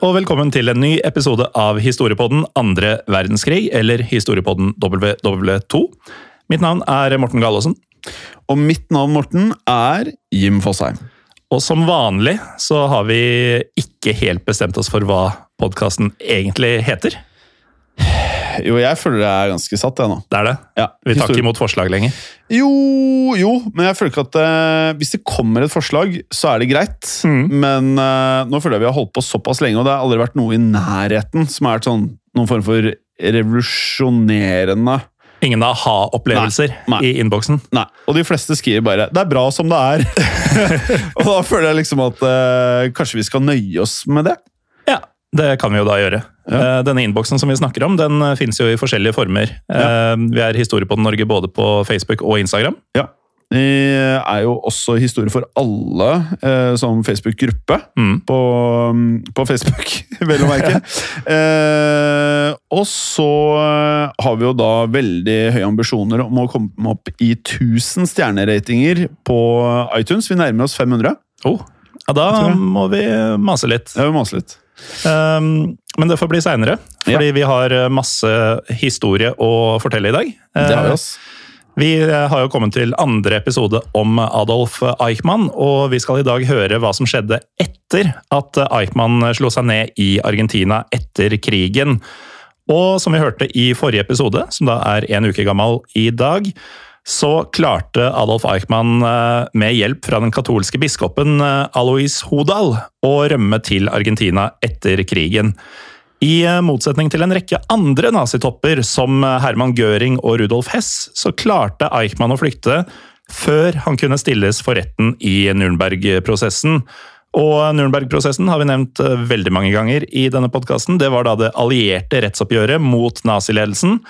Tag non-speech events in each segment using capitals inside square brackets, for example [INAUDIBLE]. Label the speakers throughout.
Speaker 1: Og velkommen til en ny episode av Historiepodden andre verdenskrig, eller Historiepodden WW2. Mitt navn er Morten Galaasen,
Speaker 2: Og mitt navn, Morten, er Jim Fosheim.
Speaker 1: og som vanlig så har vi ikke helt bestemt oss for hva podkasten egentlig heter.
Speaker 2: Jo, jeg føler det er ganske satt, jeg nå.
Speaker 1: Det er det.
Speaker 2: Ja,
Speaker 1: Vi tar ikke imot forslag lenger.
Speaker 2: Jo, jo, men jeg føler ikke at uh, hvis det kommer et forslag, så er det greit.
Speaker 1: Mm.
Speaker 2: Men uh, nå føler jeg vi har holdt på såpass lenge, og det har aldri vært noe i nærheten som er sånn, noen form for revolusjonerende
Speaker 1: Ingen aha-opplevelser i innboksen.
Speaker 2: Nei, og de fleste skriver bare 'det er bra som det er'. [LAUGHS] [LAUGHS] og da føler jeg liksom at eh, kanskje vi skal nøye oss med det.
Speaker 1: Det kan vi jo da gjøre.
Speaker 2: Ja.
Speaker 1: Eh, Denne innboksen som vi snakker om, den eh, finnes jo i forskjellige former. Ja. Vi er på Norge både på Facebook og Instagram.
Speaker 2: Ja. Vi er jo også Historie for alle eh, som Facebook-gruppe
Speaker 1: Mm.
Speaker 2: på, på Facebook, [LAUGHS] vel å merke. [LAUGHS] eh, og så eh, har vi jo da veldig høye ambisjoner om å komme opp i 1000 stjerneratinger på iTunes. Vi nærmer oss 500.
Speaker 1: Oh, ja, da må vi mase litt.
Speaker 2: Ja, vi mase litt.
Speaker 1: Um, men det får bli seinere, fordi vi har eh, masse historie å fortelle i dag.
Speaker 2: Det har vi, også.
Speaker 1: Vi eh, har jo kommet til andre episode om Adolf Eichmann, og vi skal i dag høre hva som skjedde etter at Eichmann slo seg ned i Argentina etter krigen. Og som vi hørte i forrige episode, som da er en uke gammel i dag, så klarte Adolf Eichmann eh, med hjelp fra den katolske biskopen eh, Alois Hodal å rømme til Argentina etter krigen. I eh, motsetning til en rekke andre nazitopper, som Herman Göring og Rudolf Hess, så klarte Eichmann å flykte før han kunne stilles for retten i Nürnberg-prosessen. Og Nürnberg-prosessen har vi nevnt veldig mange ganger i denne podkasten. Det var da det allierte rettsoppgjøret mot naziledelsen,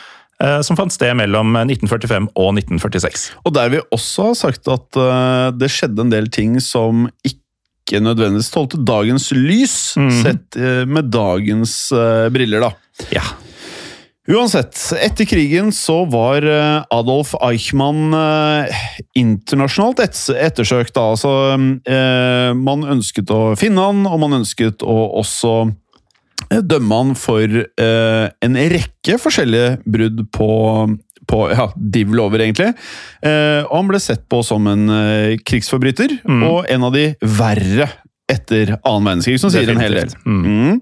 Speaker 1: som fant sted mellom 1945 og 1946.
Speaker 2: Og der vi også har sagt at eh, det skjedde en del ting som ikke nødvendigvis tålte dagens lys,
Speaker 1: mm.
Speaker 2: sett eh, med dagens uh, briller, da.
Speaker 1: Ja.
Speaker 2: Uansett, etter krigen så var eh, Adolf Eichmann eh, internasjonalt et ettersøkt. Da. Altså, eh, man ønsket å finne han, og man ønsket å også eh, dømme han for eh, en rekke forskjellige brudd på, på ja, div-lover, egentlig. Eh, og han ble sett på som en eh, krigsforbryter,
Speaker 1: Mm.
Speaker 2: og en av de verre etter annen verdenskrig, som sier en hel del.
Speaker 1: Mm.
Speaker 2: Mm.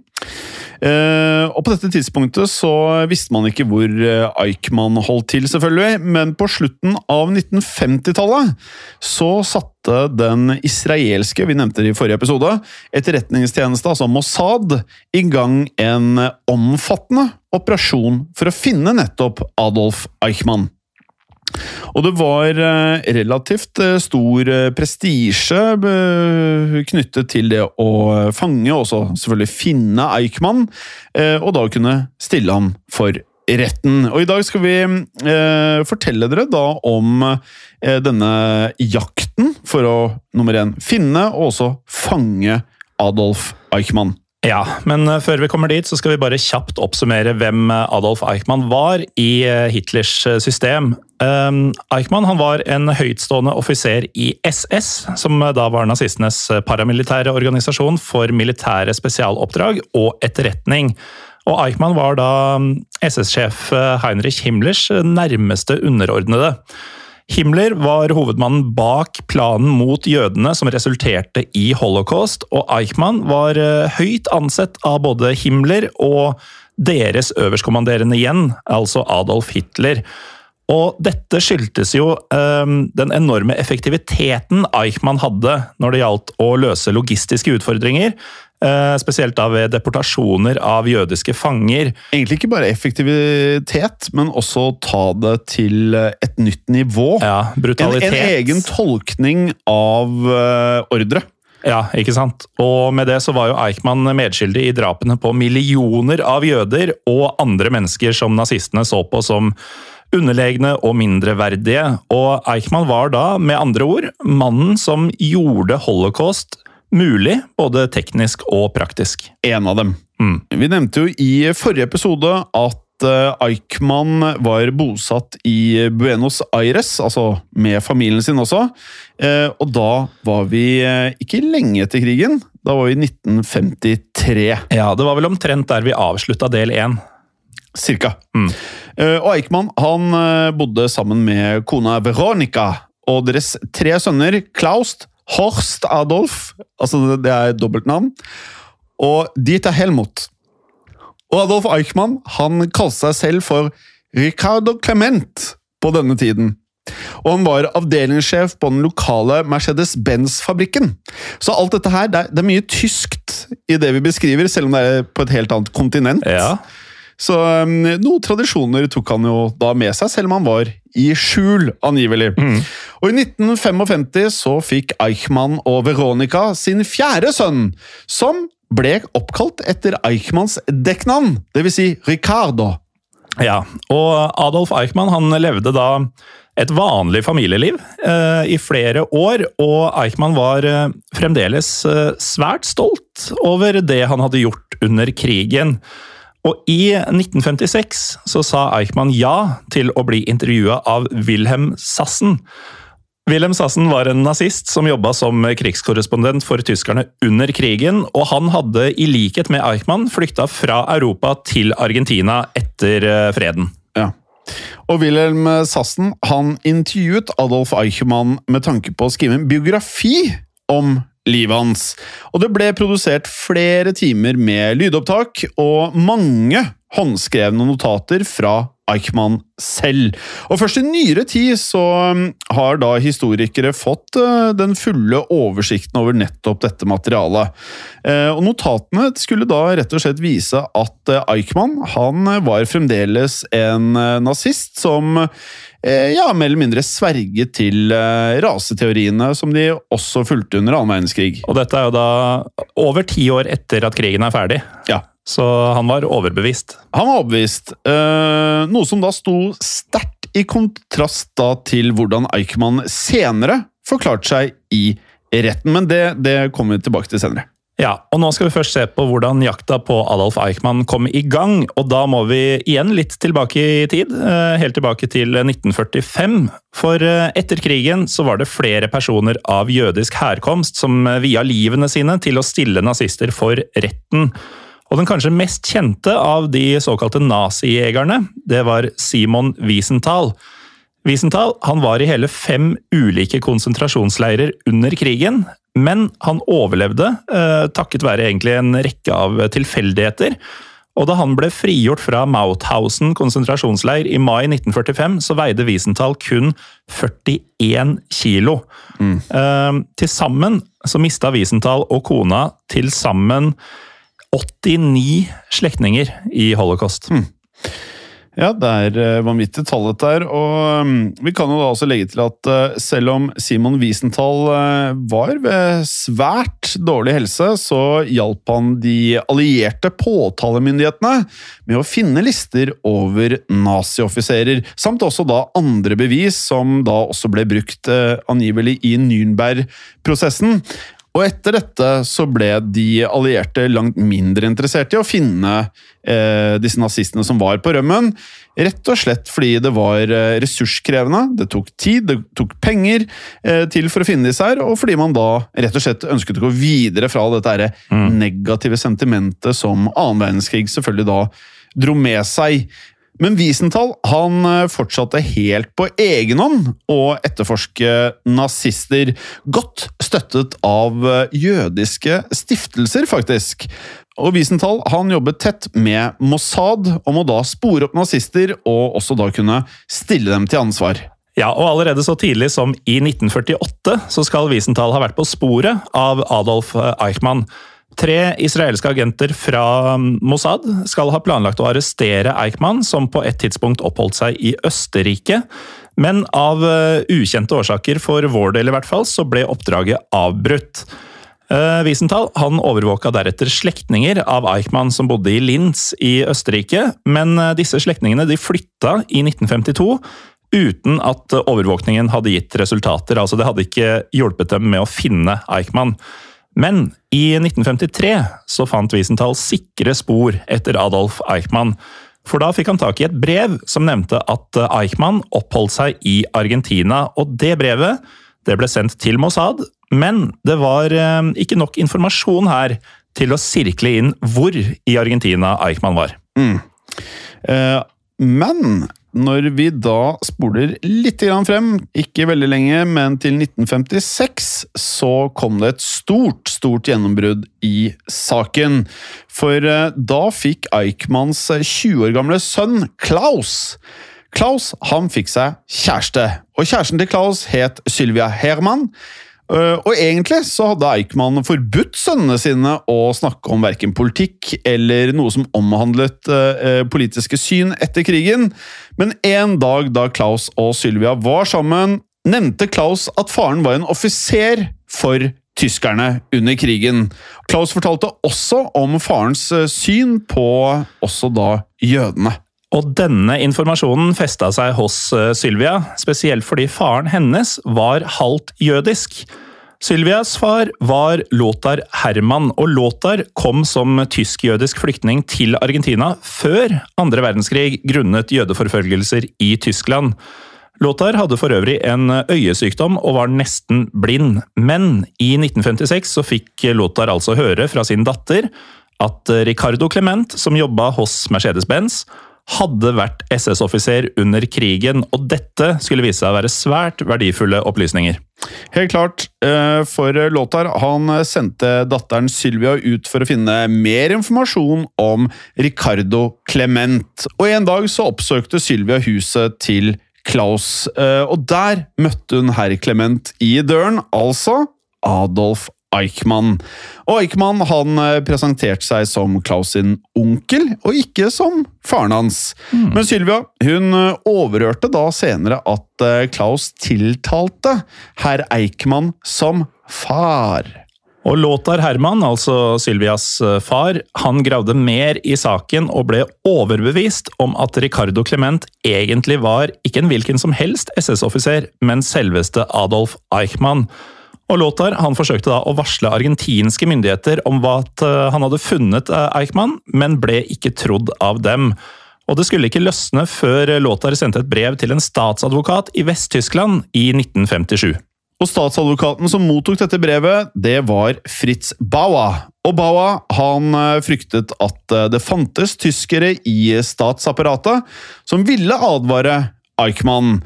Speaker 2: Eh, og på dette tidspunktet så visste man ikke hvor eh, Eichmann holdt til, selvfølgelig, men på slutten av 1950-tallet så satte den israelske, vi nevnte det i forrige episode, etterretningstjeneste, altså Mossad, i gang en omfattende operasjon for å finne nettopp Adolf Eichmann. Og det var eh, relativt eh, stor eh, prestisje knyttet til det å fange, og selvfølgelig finne Eichmann, og da kunne stille ham for retten. Og i dag skal vi fortelle dere da om denne jakten for å nummer én finne og også fange Adolf Eichmann.
Speaker 1: Ja, men før vi kommer dit, så skal vi bare kjapt oppsummere hvem Adolf Eichmann var i Hitlers system. Um, Eichmann var en høytstående offiser i SS, som eh, da var nazistenes eh, paramilitære organisasjon for militære spesialoppdrag og etterretning. Og Eichmann var da mm, SS-sjef eh, Heinrich Himmlers nærmeste underordnede. Himmler var hovedmannen bak planen mot jødene som resulterte i holocaust, og Eichmann var høyt ansett av både Himmler og deres øverstkommanderende igjen, altså Adolf Hitler. Og dette skyldtes jo um, den enorme effektiviteten Eichmann hadde når det gjaldt å løse logistiske utfordringer, eh, spesielt da ved deportasjoner av jødiske fanger.
Speaker 2: Egentlig ikke bare effektivitet, men også ta det til et nytt nivå.
Speaker 1: Ja, brutalitet.
Speaker 2: en egen tolkning av uh, ordre.
Speaker 1: Ja, ikke sant? Og med det så var jo Eichmann medskyldig i drapene på millioner av jøder og andre mennesker som nazistene så på som underlegne og mindreverdige. Og Eichmann var da, med andre ord, mannen som gjorde holocaust mulig, både teknisk og praktisk.
Speaker 2: En av dem.
Speaker 1: Mm.
Speaker 2: Vi nevnte jo i forrige episode at eh, Eichmann var bosatt i Buenos Aires, altså med familien sin også. Eh, Og da var vi eh, ikke lenge etter krigen. Da var vi i 1953,
Speaker 1: Ja, det var vel omtrent der vi avslutta del én.
Speaker 2: Cirka.
Speaker 1: Mm.
Speaker 2: Eh, Og Eichmann han eh, bodde sammen med kona Veronica og deres tre sønner Klaust, Horst Adolf, altså det- er dobbeltnavn, og Dieter Helmut. Og Adolf Eichmann han kalte seg selv for Ricardo Clement på denne tiden. Og han var avdelingssjef på den lokale Mercedes-Benz-fabrikken. Så alt dette her, det er, det er mye tyskt i det vi beskriver, selv om det er på et helt annet kontinent.
Speaker 1: Ja.
Speaker 2: Så um, noen tradisjoner tok han jo da med seg, selv om han var i skjul, angivelig. Og i 1955 så fikk Eichmann og Veronica sin fjerde sønn, som ble oppkalt etter Eichmanns dekknavn, dvs. Si Ricardo.
Speaker 1: Ja, og Adolf Eichmann han levde da et vanlig familieliv eh, i flere år, og Eichmann var eh, fremdeles eh, svært stolt over det han hadde gjort under krigen. Og i 1956 så sa Eichmann ja til å bli intervjua av Wilhelm Sassen. Wilhelm Sassen var en nazist som jobba som krigskorrespondent for tyskerne under krigen, og han hadde i likhet med Eichmann flykta fra Europa til Argentina etter eh, freden.
Speaker 2: Ja. Og Wilhelm Sassen han intervjuet Adolf Eichmann med tanke på å skrive en biografi om livet hans. Og det ble produsert flere timer med lydopptak og mange håndskrevne notater fra Eichmann selv. Og først i nyere tid så um, har da historikere fått uh, den fulle oversikten over nettopp dette materialet. Eh, Og notatene skulle da rett og slett vise at eh, Eichmann han var fremdeles en eh, nazist som ja, mer eller mindre sverget til eh, raseteoriene som de også fulgte under annen verdenskrig.
Speaker 1: Og dette er jo da over ti år etter at krigen er ferdig,
Speaker 2: Ja,
Speaker 1: så han var overbevist.
Speaker 2: Han var overbevist, eh, noe som da sto sterkt i kontrast da til hvordan Eichmann senere forklarte seg i retten, men det, det kommer vi tilbake til senere.
Speaker 1: Ja, og Nå skal vi først se på hvordan jakta på Adolf Eichmann kom i gang. og Da må vi igjen litt tilbake i tid, eh, helt tilbake til 1945. For eh, etter krigen så var det flere personer av jødisk herkomst som eh, via livene sine til å stille nazister for retten. Og Den kanskje mest kjente av de såkalte nazijegerne, det var Simon Wiesenthal. Wiesenthal han var i hele fem ulike konsentrasjonsleirer under krigen, men han overlevde eh, takket være egentlig en rekke av tilfeldigheter. Og da han ble frigjort fra Mauthausen konsentrasjonsleir i mai 1945, så veide Wiesenthal kun 41 kilo. Eh, til sammen så mista Wiesenthal og kona til sammen 89 slektninger i holocaust.
Speaker 2: Ja, det er vanvittig tall, tallet der, og mm, vi kan jo da også legge til at eh, selv om Simon Wiesenthal eh, var ved svært dårlig helse, så hjalp han de allierte påtalemyndighetene med å finne lister over nazioffiserer, samt også da andre bevis som da også ble brukt eh, angivelig i Nürnberg-prosessen. Og etter dette så ble de allierte langt mindre interessert i å finne eh, disse nazistene som var på rømmen. Rett og slett fordi det var eh, ressurskrevende, det tok tid, det tok penger eh, til for å finne disse her, og fordi man da rett og slett ønsket å gå videre fra dette her negative sentimentet som annen verdenskrig selvfølgelig da dro med seg. Men Wiesenthal han eh, fortsatte helt på egen hånd å etterforske nazister, godt støttet av eh, jødiske stiftelser, faktisk. Og Wiesenthal han jobbet tett med Mossad om å da spore opp nazister, og også da kunne stille dem til ansvar.
Speaker 1: Ja, og Allerede så tidlig som i 1948 så skal Wiesenthal ha vært på sporet av Adolf Eichmann. Tre israelske agenter fra Mossad skal ha planlagt å arrestere Eichmann, som på et tidspunkt oppholdt seg i Østerrike. Men av eh, ukjente årsaker, for vår del i hvert fall, så ble oppdraget avbrutt. Eh, Wiesenthal han overvåka deretter slektninger av Eichmann som bodde i Linz i Østerrike, men eh, disse slektningene de flytta i 1952 uten at overvåkningen hadde gitt resultater. Altså Det hadde ikke hjulpet dem med å finne Eichmann. Men i 1953 så fant Wiesenthal sikre spor etter Adolf Eichmann. For da fikk han tak i et brev som nevnte at Eichmann oppholdt seg i Argentina. Og det brevet det ble sendt til Mossad, men det var eh, ikke nok informasjon her til å sirkle inn hvor i Argentina Eichmann var.
Speaker 2: Eh, men når vi da spoler litt frem, ikke veldig lenge, men til 1956, så kom det et stort, stort gjennombrudd i saken. For eh, da fikk Eichmanns 20 år gamle sønn Klaus Klaus han fikk seg kjæreste, og kjæresten til Klaus het Sylvia Herman. Uh, Og egentlig så hadde Eichmann forbudt sønnene sine å snakke om verken politikk eller noe som omhandlet uh, politiske syn etter krigen, men en dag da Klaus og Sylvia var sammen, nevnte Klaus at faren var en offiser for tyskerne under krigen. Klaus fortalte også om farens uh, syn på også da jødene.
Speaker 1: Og denne informasjonen festa seg hos eh, Sylvia, spesielt fordi faren hennes var halvt jødisk. Sylvias far var Lothar Herman, og Lothar kom som tysk-jødisk flyktning til Argentina før andre verdenskrig grunnet jødeforfølgelser i Tyskland. Lothar hadde for øvrig en øyesykdom og var nesten blind, men i 1956 så fikk Lothar altså høre fra sin datter at Ricardo Clement, som jobba hos Mercedes-Benz, hadde vært SS-offiser under krigen, og dette skulle vise seg å være svært verdifulle opplysninger.
Speaker 2: Helt klart, eh, for Lothar han sendte datteren Sylvia ut for å finne mer informasjon om Ricardo Clement. Og En dag så oppsøkte Sylvia huset til Klaus, eh, og der møtte hun herr Clement i døren, altså Adolf Eichmann. Og Eichmann han eh, presenterte seg som Klaus sin onkel, og ikke som faren hans. Men Sylvia hun eh, overhørte da senere at eh, Klaus tiltalte herr Eichmann som far.
Speaker 1: Og Lothar Herman, altså Sylvias far, han gravde mer i saken og ble overbevist om at Ricardo Clement egentlig var ikke en hvilken som helst SS-offiser, men selveste Adolf Eichmann. Og Lothar han forsøkte da å varsle argentinske myndigheter om at eh, han hadde funnet eh, Eichmann, men ble ikke trodd av dem. Og det skulle ikke løsne før Lothar sendte et brev til en statsadvokat i Vest-Tyskland i 1957.
Speaker 2: Og statsadvokaten som mottok dette brevet, det var Fritz Baua. Og Baua han eh, fryktet at det fantes tyskere i statsapparatet som ville advare Eichmann.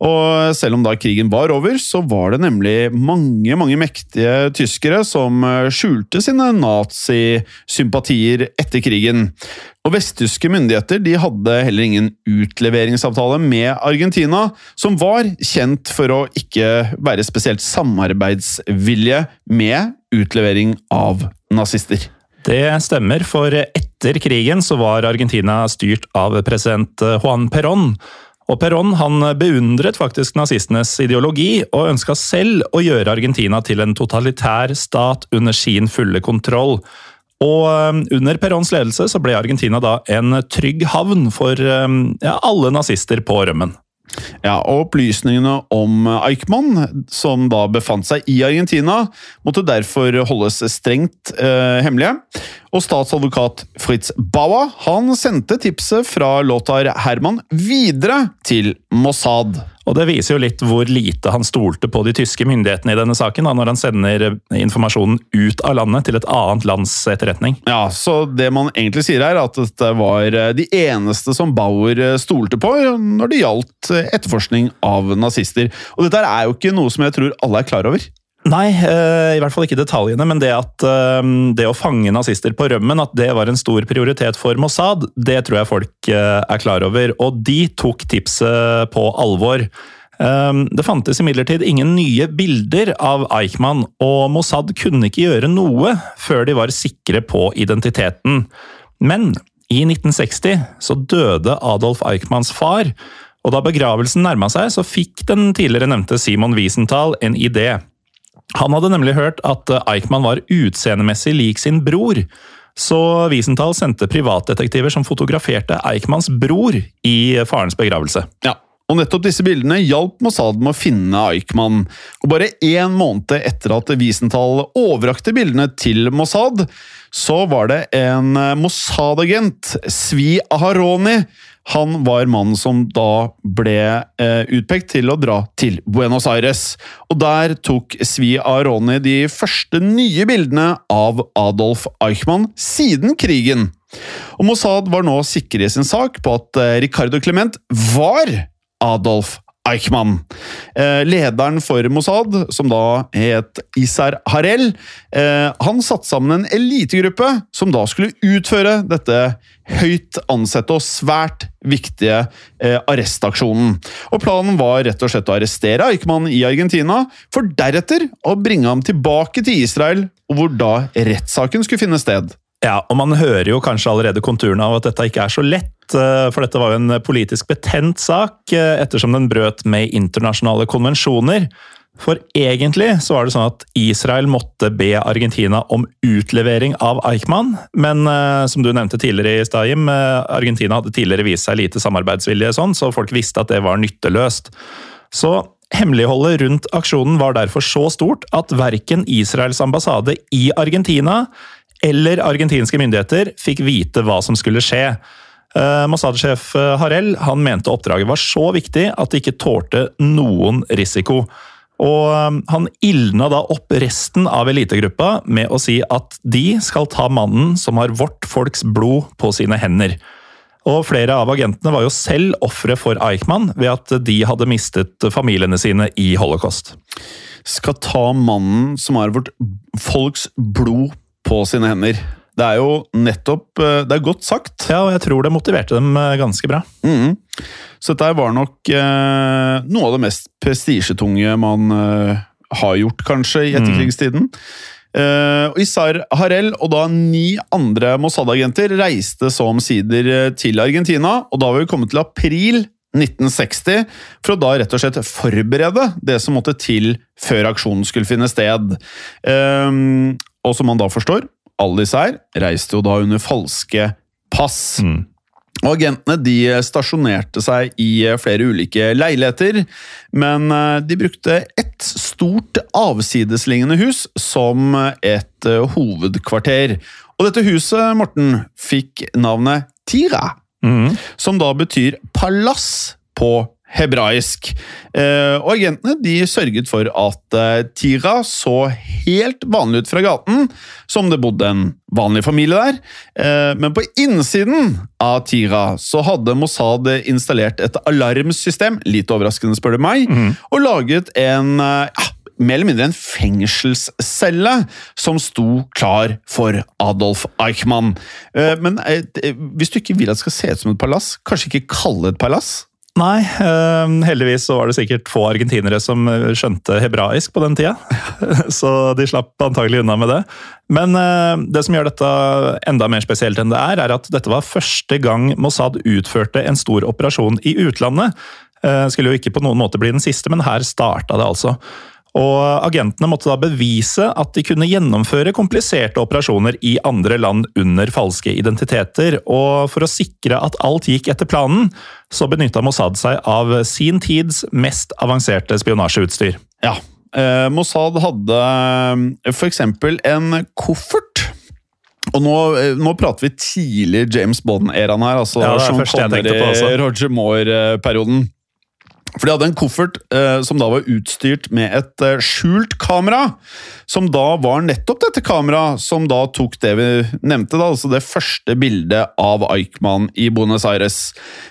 Speaker 2: Og selv om da krigen var over, så var det nemlig mange mange mektige tyskere som eh, skjulte sine nazisympatier etter krigen. Og Vesttyske myndigheter de hadde heller ingen utleveringsavtale med Argentina, som var kjent for å ikke være spesielt samarbeidsvilje med utlevering av nazister.
Speaker 1: Det stemmer, for etter krigen så var Argentina styrt av president Juan Perón. Og Perón han beundret faktisk nazistenes ideologi, og ønska selv å gjøre Argentina til en totalitær stat under sin fulle kontroll. Og um, under Perons ledelse så ble Argentina da en trygg havn for um, ja, alle nazister på rømmen.
Speaker 2: Ja, og Opplysningene om Eichmann, som da befant seg i Argentina, måtte derfor holdes strengt eh, hemmelige. Og statsadvokat Fritz Bauer han sendte tipset fra Lothar Herman videre til Mossad.
Speaker 1: Og Det viser jo litt hvor lite han stolte på de tyske myndighetene i denne saken, da, når han sender informasjonen ut av landet til et annet lands etterretning.
Speaker 2: Ja, Så det man egentlig sier her, er at dette var eh, de eneste som Bauer eh, stolte på når det gjaldt eh, etterforskning av nazister. Og dette er jo ikke noe som jeg tror alle er klar over.
Speaker 1: Nei, i hvert fall ikke detaljene, men det at det å fange nazister på rømmen at det var en stor prioritet for Mossad, det tror jeg folk er klar over. Og de tok tipset på alvor. Det fantes imidlertid ingen nye bilder av Eichmann, og Mossad kunne ikke gjøre noe før de var sikre på identiteten. Men i 1960 så døde Adolf Eichmanns far, og da begravelsen nærma seg, så fikk den tidligere nevnte Simon Wiesenthal en idé. Han hadde nemlig hørt at eh, Eichmann var utseendemessig lik sin bror. Så Wiesenthal sendte privatdetektiver som fotograferte Eichmanns bror i farens begravelse.
Speaker 2: Ja, og nettopp disse bildene hjalp Mossad med å finne Eichmann. Og bare én måned etter at Wiesenthal overrakte bildene til Mossad, så var det en Mossad-agent, Svi Aharoni, han var mannen som da ble eh, utpekt til å dra til Buenos Aires. Og der tok Svi Aroni de første nye bildene av Adolf Eichmann siden krigen. Og Mossad var nå sikre i sin sak på at eh, Ricardo Clement var Adolf Eichmann. Eh, lederen for Mossad, som da het Isar Harel, eh, han satte sammen en elitegruppe som da skulle utføre dette høyt ansette og svært viktige eh, arrestaksjonen. Og Planen var rett og slett å arrestere Eichmann i Argentina, for deretter å bringe ham tilbake til Israel, hvor da rettssaken skulle finne sted.
Speaker 1: Ja, og Man hører jo kanskje allerede konturene av at dette ikke er så lett, eh, for dette var jo en politisk betent sak, eh, ettersom den brøt med internasjonale konvensjoner. For egentlig så var det sånn at Israel måtte be Argentina om utlevering av Eichmann, men eh, som du nevnte tidligere i Stajim, eh, Argentina hadde tidligere vist seg lite samarbeidsvilje, sånn, så folk visste at det var nytteløst. Så hemmeligholdet rundt aksjonen var derfor så stort at verken Israels ambassade i Argentina eller argentinske myndigheter fikk vite hva som skulle skje. Uh, Mossad-sjef Harel han mente oppdraget var så viktig at det ikke tålte noen risiko. Og Han ildna da opp resten av elitegruppa med å si at de skal ta mannen som har vårt folks blod på sine hender. Og Flere av agentene var jo selv ofre for Eichmann ved at de hadde mistet familiene sine i holocaust.
Speaker 2: Skal ta mannen som har vårt folks blod på sine hender. Det er jo nettopp Det er godt sagt.
Speaker 1: Ja, og jeg tror det motiverte dem ganske bra.
Speaker 2: Mm. Så dette var nok eh, noe av det mest prestisjetunge man eh, har gjort, kanskje, i etterkrigstiden. Mm. Eh, Isar Harel og da ni andre Mossad-agenter reiste så omsider til Argentina, og da var vi kommet til april 1960, for å da rett og slett forberede det som måtte til før aksjonen skulle finne sted. Um, og som man da forstår, alle disse her reiste jo da under falske pass. Mm. Og Agentene de stasjonerte seg i flere ulike leiligheter, men eh, de brukte et stort avsidesliggende hus som et eh, hovedkvarter. Og dette huset, Morten, fikk navnet Tira, mm. som da betyr palass på hebraisk. Eh, og agentene de sørget for at eh, Tira så helt vanlig ut fra gaten, som det bodde en vanlig familie der. Eh, men på innsiden av Tira så hadde Mossad installert et alarmsystem, litt overraskende spør du meg, mm. og laget en ja, mer eller mindre en fengselscelle som sto klar for Adolf Eichmann. Men hvis du ikke vil at det skal se ut som et palass, kanskje ikke kalle det et palass?
Speaker 1: Nei, uh, heldigvis så var det sikkert få argentinere som eh, skjønte hebraisk på den tida. [LAUGHS] så de slapp antagelig unna med det. Men uh, det som gjør dette enda mer spesielt enn det er, er at dette var første gang Mossad utførte en stor operasjon i utlandet. Uh, skulle jo ikke på noen måte bli den siste, men her starta det altså. Og Agentene måtte da bevise at de kunne gjennomføre kompliserte operasjoner i andre land under falske identiteter. Og For å sikre at alt gikk etter planen, så benytta Mossad seg av sin tids mest avanserte spionasjeutstyr.
Speaker 2: Ja, eh, Mossad hadde for f.eks. en koffert. Og nå, eh, nå, prater vi tidlig James Bond-æraen her. altså
Speaker 1: ja, Sean Connery,
Speaker 2: Roger Moore-perioden. For de hadde en koffert eh, som da var utstyrt med et eh, skjult kamera. Som da var nettopp dette kameraet som da tok det vi nevnte, da, altså det første bildet av Eichmann i Buenos Aires.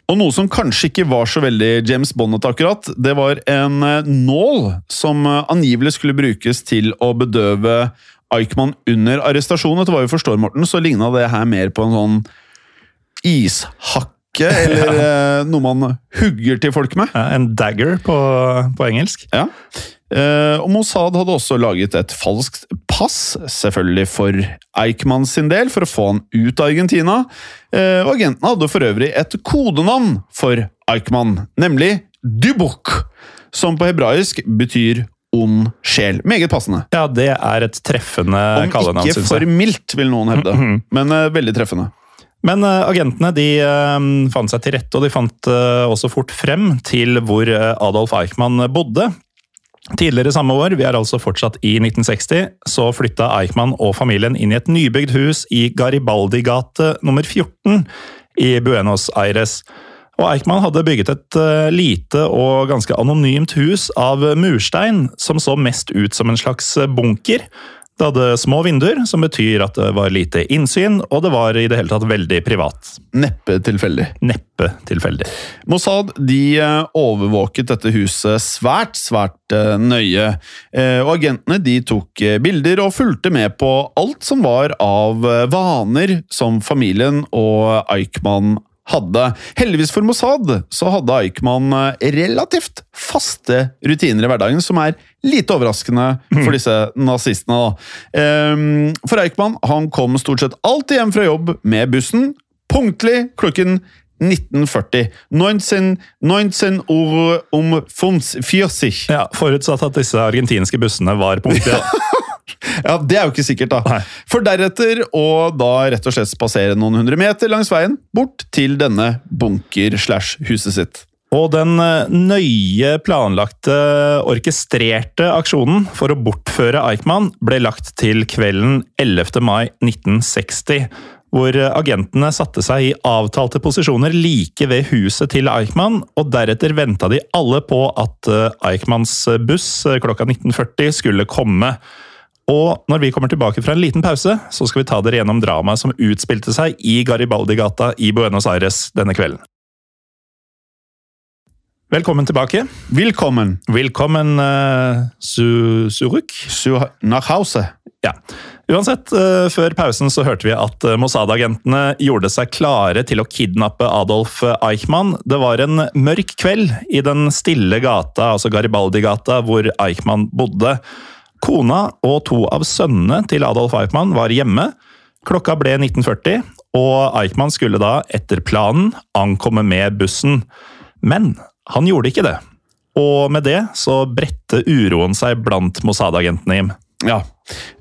Speaker 2: Og noe som kanskje ikke var så veldig James Bonnet akkurat, det var en eh, nål som eh, angivelig skulle brukes til å bedøve Eichmann under arrestasjonen. Etter hva vi forstår, Morten, så ligna det her mer på en sånn ishakk hakke, eller ja. [LAUGHS] Eh, noe man hugger til folk med.
Speaker 1: Ja, en dagger på, på engelsk.
Speaker 2: Ja. Uh, og Mossad hadde også laget et falskt pass, selvfølgelig for Eichmann sin del, for å få han ut av Argentina. Uh, og agentene hadde for øvrig et kodenavn for Eichmann, nemlig Dubuk, som på hebraisk betyr ond sjel. Meget passende.
Speaker 1: Ja, det er et treffende
Speaker 2: Om ikke for mildt, vil noen hevde. Men eh, veldig treffende.
Speaker 1: Men eh, agentene de eh, fant seg til rette, og de fant eh, også fort frem til hvor Adolf Eichmann bodde. Tidligere samme år, vi er altså fortsatt i 1960, så flytta Eichmann og familien inn i et nybygd hus i Garibaldi-gate nummer 14 i Buenos Aires. Og Eichmann hadde bygget et lite og ganske anonymt hus av murstein, som så mest ut som en slags bunker. Det hadde små vinduer, som betyr at det var lite innsyn, og det var i det hele tatt veldig privat.
Speaker 2: Neppe tilfeldig.
Speaker 1: Neppe tilfeldig.
Speaker 2: Mossad de eh, overvåket dette huset svært, svært eh, nøye. Eh, Og agentene de tok bilder og fulgte med på alt som var av vaner som familien og Eichmann hadde. Heldigvis for Mossad så hadde Eichmann eh, relativt faste rutiner i hverdagen, som er lite overraskende for disse nazistene. da. Ehm, For Eichmann han kom stort sett alltid hjem fra jobb med bussen, punktlig klokken 1940. 19, 19 år om 40.
Speaker 1: Ja, Forutsatt at disse argentinske bussene var punktlige.
Speaker 2: Ja, [LAUGHS] [LAUGHS] Det er jo ikke sikkert, da.
Speaker 1: Nei.
Speaker 2: For deretter å da rett og slett spasere noen hundre meter langs veien bort til denne bunker-slash-huset sitt.
Speaker 1: Og den eh, nøye planlagte, orkestrerte aksjonen for å bortføre Eichmann ble lagt til kvelden 11. mai 1960. Hvor agentene satte seg i avtalte posisjoner like ved huset til Eichmann, og deretter venta de alle på at eh, Eichmanns buss eh, klokka 19.40 skulle komme. Og når vi kommer tilbake fra en liten pause, så skal vi ta dere gjennom dramaet som utspilte seg i Garibaldi-gata i Buenos Aires denne kvelden. Velkommen tilbake.
Speaker 2: Velkommen
Speaker 1: Velkommen uh, su Suruk.
Speaker 2: zu nach Hause.
Speaker 1: Ja. Uansett, uh, før pausen så hørte vi at uh, Mossad-agentene gjorde seg klare til å kidnappe Adolf Eichmann. Det var en mørk kveld i den stille gata, altså Garibaldi-gata, hvor Eichmann bodde. Kona og to av sønnene til Adolf Eichmann var hjemme. Klokka ble 1940, og Eichmann skulle da, etter planen, ankomme med bussen. Men han gjorde ikke det. Og med det så bredte uroen seg blant Mossad-agentene, Jim.
Speaker 2: Ja.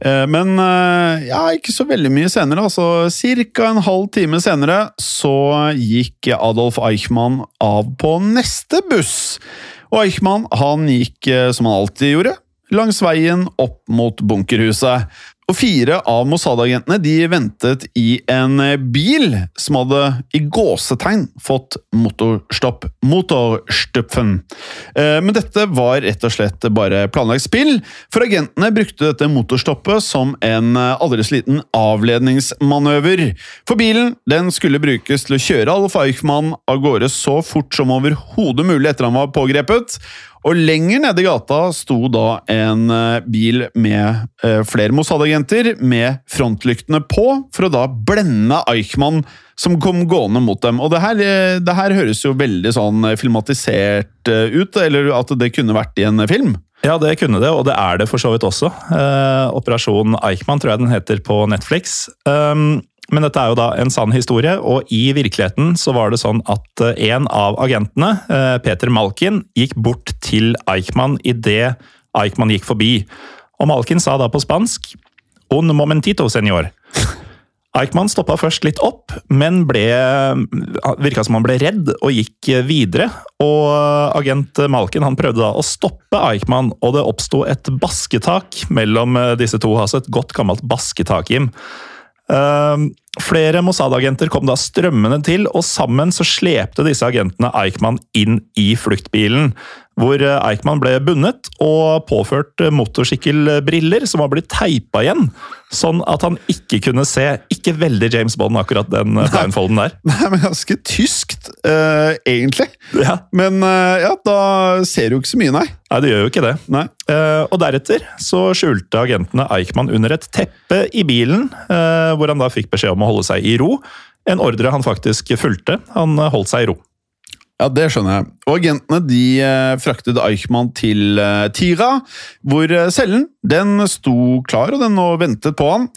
Speaker 2: Eh, Men eh, ja, ikke så veldig mye senere. altså Cirka en halv time senere så gikk Adolf Eichmann av på neste buss. Og Eichmann han gikk, eh, som han alltid gjorde, langs veien opp mot bunkerhuset. Og fire av Mossad-agentene de ventet i en bil som hadde i gåsetegn fått motorstopp. Motorstupfen. Eh, Men dette var rett og slett bare planlagt spill, for agentene brukte dette motorstoppet som en eh, aldri liten avledningsmanøver. For bilen den skulle brukes til å kjøre Alf Eichmann av gårde så fort som overhodet mulig etter han var pågrepet. Og lenger nede i gata sto da en eh, bil med eh, flere Mossad-agenter med frontlyktene på, for å da blende Eichmann som kom gående mot dem. Og det her, eh, det her høres jo veldig sånn filmatisert ut, eller at det kunne vært i en film.
Speaker 1: Ja, det kunne det, og det er det for så vidt også. Eh, Operasjon Eichmann tror jeg den heter på Netflix. Um, men dette er jo da en sann historie, og i virkeligheten så var det sånn at eh, en av agentene, eh, Peter Malkin, gikk bort til Eichmann idet Eichmann gikk forbi. Og Malkin sa da på spansk Un momentito, senor. Eichmann stoppa først litt opp, men ble, virka som han ble redd og gikk videre. Og agent Malkin han prøvde da å stoppe Eichmann, og det oppsto et basketak mellom disse to. Altså et godt gammelt basketak, Jim. Uh, flere Mossad-agenter kom da strømmende til, og sammen så slepte disse agentene Eichmann inn i fluktbilen. Hvor eh, Eichmann ble bundet og påført eh, motorsykkelbriller som var blitt teipa igjen. Sånn at han ikke kunne se. Ikke veldig James Bond, akkurat den eh, blindfolden der. [LAUGHS]
Speaker 2: Nei, men ganske tyskt, uh, egentlig.
Speaker 1: Ja,
Speaker 2: Men uh, ja, da ser du ikke så mye, nei.
Speaker 1: Nei, det gjør jo ikke det.
Speaker 2: nei.
Speaker 1: Uh, og deretter så skjulte agentene Eichmann under et teppe i bilen, hvor han da fikk beskjed om å holde seg i ro. En ordre han faktisk fulgte. Han holdt seg i ro.
Speaker 2: Ja, det skjønner jeg. Og agentene de eh, fraktet Eichmann til eh, Tira, hvor eh, cellen den sto klar og den nå ventet på han.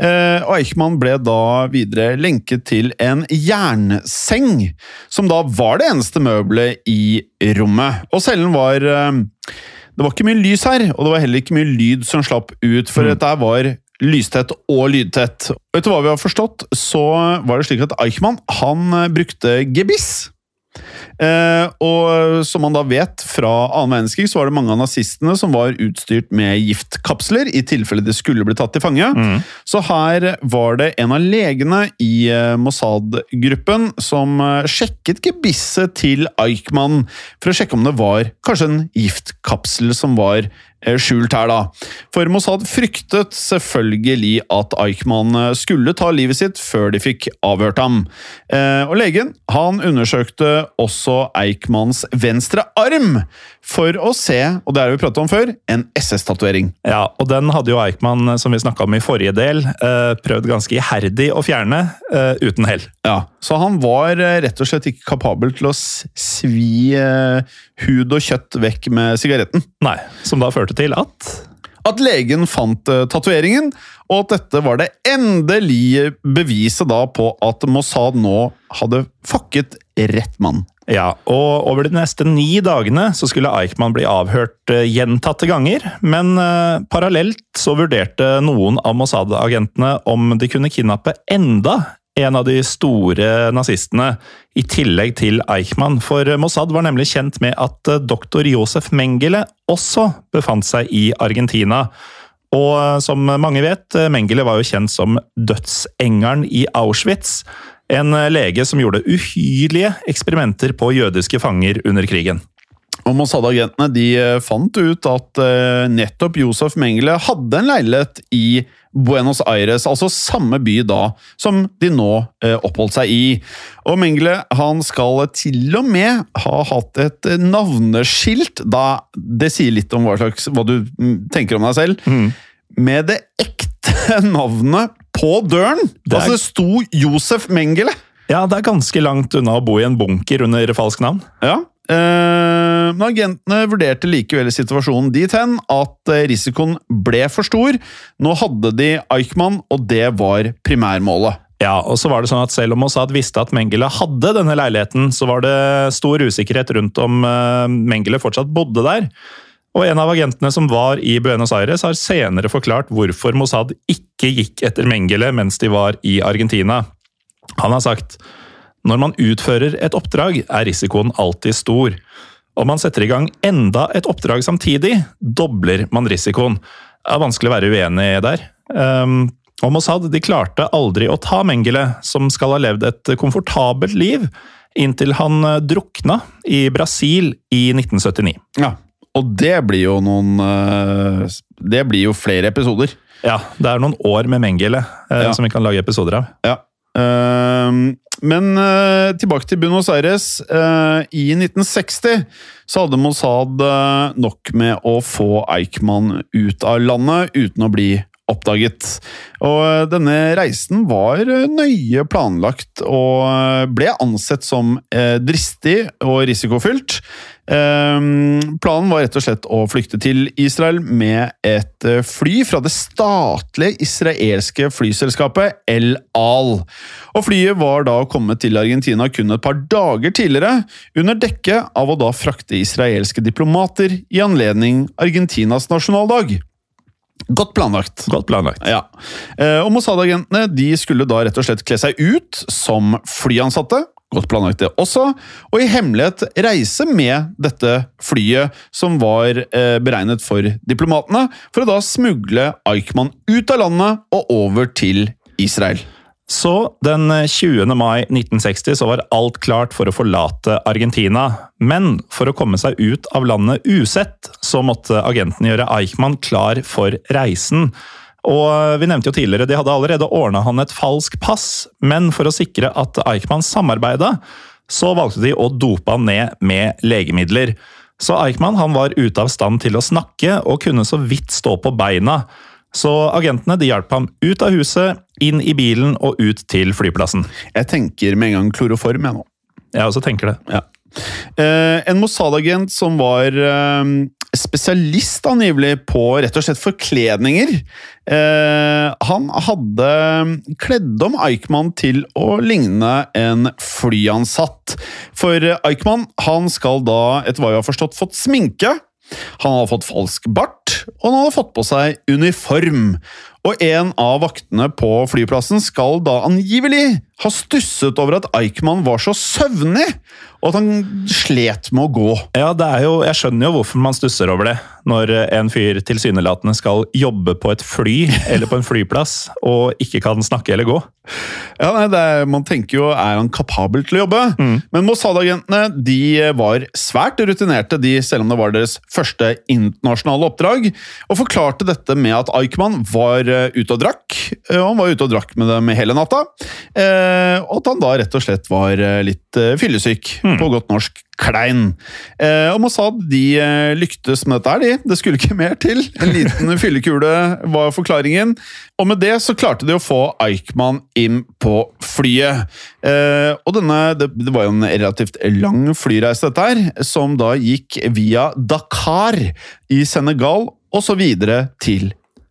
Speaker 2: Og Eichmann ble da videre lenket til en jernseng, som da var det eneste møbelet i rommet. Og cellen var Det var ikke mye lys her, og det var heller ikke mye lyd som slapp ut, for dette var lystett og lydtett. Og etter hva vi har forstått, så var det slik at Eichmann han brukte gebiss. Eh, og som man da vet fra annen verdenskrig, så var det mange av nazistene som var utstyrt med giftkapsler i tilfelle de skulle bli tatt til fange. Så her var det en av legene i eh, Mossad-gruppen som eh, sjekket gebisset til Eichmann for å sjekke om det var kanskje en giftkapsel som var skjult her, da. For Mossad fryktet selvfølgelig at Eichmann eh, skulle ta livet sitt før de fikk avhørt ham. Eh, Og legen han undersøkte også Eichmanns venstre arm for å se, og det det vi pratet om før, en SS-tatovering.
Speaker 1: Ja, og den hadde jo Eichmann, som vi snakka om i forrige del, eh, prøvd ganske iherdig å fjerne, eh, uten hell.
Speaker 2: Ja, Så han var eh, rett og slett ikke kapabel til å svi eh, hud og kjøtt vekk med sigaretten.
Speaker 1: Nei, som da førte til at
Speaker 2: At legen fant uh, tatoveringen, og at dette var det endelige beviset da på at Mossad nå hadde fucket rett mann.
Speaker 1: Ja, og over de neste ni dagene så skulle Eichmann bli avhørt eh, gjentatte ganger, men eh, parallelt så vurderte noen av Mossad-agentene om de kunne kidnappe enda en av de store nazistene, i tillegg til Eichmann. For Mossad var nemlig kjent med at eh, doktor Josef Mengele også befant seg i Argentina. Og eh, som mange vet, eh, Mengele var jo kjent som dødsengelen i Auschwitz. En lege som gjorde uhyrlige eksperimenter på jødiske fanger under krigen.
Speaker 2: Og Mossad-agentene de eh, fant ut at eh, nettopp Josef Mengele hadde en leilighet i Buenos Aires, altså samme by da som de nå eh, oppholdt seg i. Og Mengele han skal til og med ha hatt et navneskilt, da det sier litt om hva, slags, hva du mm, tenker om deg selv, med det ekte [LAUGHS] navnet på døren!
Speaker 1: Det er-
Speaker 2: Altså det sto Josef Mengele!
Speaker 1: Ja, det er ganske langt unna å bo i en bunker under falsk navn.
Speaker 2: Ja. Eh, Men agentene vurderte likevel situasjonen dit hen at eh, risikoen ble for stor. Nå hadde de Eichmann, og det var primærmålet.
Speaker 1: Ja, og så var det sånn at Selv om Mossad visste at Mengele hadde denne leiligheten, så var det stor usikkerhet rundt om eh, Mengele fortsatt bodde der. Og En av agentene som var i Buenos Aires, har senere forklart hvorfor Mossad ikke gikk etter Mengele mens de var i Argentina. Han har sagt når man utfører et oppdrag, er risikoen alltid stor. Om man setter i gang enda et oppdrag samtidig, dobler man risikoen. Det er vanskelig å være uenig der. Um, og Mossad de klarte aldri å ta Mengele, som skal ha levd et komfortabelt liv, inntil han eh, drukna i Brasil i 1979.
Speaker 2: Ja. Og det blir jo noen eh, Det blir jo flere episoder.
Speaker 1: Ja, det er noen år med Mengele eh,
Speaker 2: Ja.
Speaker 1: som vi kan lage episoder av.
Speaker 2: Ja. Ehm, men eh, tilbake til Buenos Aires. Eh, I 1960 så hadde Mossad eh, nok med å få Eichmann ut av landet uten å bli oppdaget. Og denne reisen var nøye planlagt og ble ansett som dristig og risikofylt. Ehm, planen var rett og slett å flykte til Israel med et eh, fly fra det statlige israelske flyselskapet El Al. Og flyet var da kommet til Argentina kun et par dager tidligere, under dekke av å da frakte israelske diplomater i anledning Argentinas nasjonaldag. Godt planlagt.
Speaker 1: Godt planlagt.
Speaker 2: Ja. Eh, Og Mossad-agentene de skulle da rett og slett kle seg ut som flyansatte. Godt planlagt det også. Og i hemmelighet reise med dette flyet som var eh, beregnet for diplomatene, for å da smugle Eichmann ut av landet og over til Israel.
Speaker 1: Så den 20. mai 1960 så var alt klart for å forlate Argentina. Men for å komme seg ut av landet usett, så måtte agenten gjøre Eichmann klar for reisen. Og vi nevnte jo tidligere, De hadde allerede ordna han et falsk pass, men for å sikre at Eichmann samarbeida, så valgte de å dope han ned med legemidler. Så Eichmann han var ute av stand til å snakke og kunne så vidt stå på beina. Så agentene de hjalp ham ut av huset, inn i bilen og ut til flyplassen.
Speaker 2: Jeg tenker med en gang kloroform, jeg nå.
Speaker 1: Jeg også tenker det.
Speaker 2: Ja. Eh, en Mossad-agent som var eh, spesialist angivelig på rett og slett forkledninger. Eh, han hadde kledd om Eichmann til å ligne en flyansatt. For Eichmann han skal da, etter hva jeg har forstått, fått sminke. Han hadde fått falsk bart, og han hadde fått på seg uniform. Og en av vaktene på flyplassen skal da angivelig ha stusset over at Eichmann var så søvnig, og at han slet med å gå.
Speaker 1: Ja, det er jo, Jeg skjønner jo hvorfor man stusser over det, når en fyr tilsynelatende skal jobbe på et fly eller på en flyplass og ikke kan snakke eller gå.
Speaker 2: Ja, nei, det er, Man tenker jo er han kapabel til å jobbe, men Mossad-agentene de var svært rutinerte, de, selv om det var deres første internasjonale oppdrag, og forklarte dette med at Eichmann var eh, ute og drakk. og Han var ute og drakk med dem hele natta, eh, og at han da rett og slett var eh, litt fyllesyk, fyllesyk, på godt norsk klein. Eh, og Mossad de eh, lyktes med dette her, de. Det skulle ikke mer til. En [LAUGHS] liten fyllekule var forklaringen. Og med det så klarte de å få Eichmann inn på flyet. Eh, og denne, det, det var jo en relativt lang flyreise, dette her, som da gikk via Dakar i Senegal, og så videre til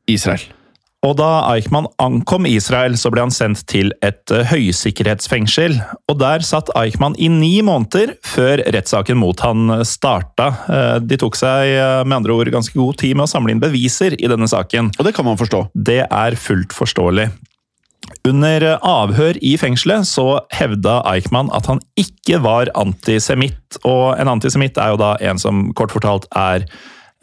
Speaker 2: Israel.
Speaker 1: Og da Eichmann ankom Israel, så ble han sendt til et eh, høysikkerhetsfengsel. Og der satt Eichmann i ni måneder før rettssaken mot han starta. Eh, De tok seg eh, med andre ord ganske god tid med å samle inn beviser i denne saken.
Speaker 2: Og det kan man forstå.
Speaker 1: Det er fullt forståelig. Under avhør i fengselet så hevda Eichmann at han ikke var antisemitt. Og en antisemitt er jo da en som kort fortalt er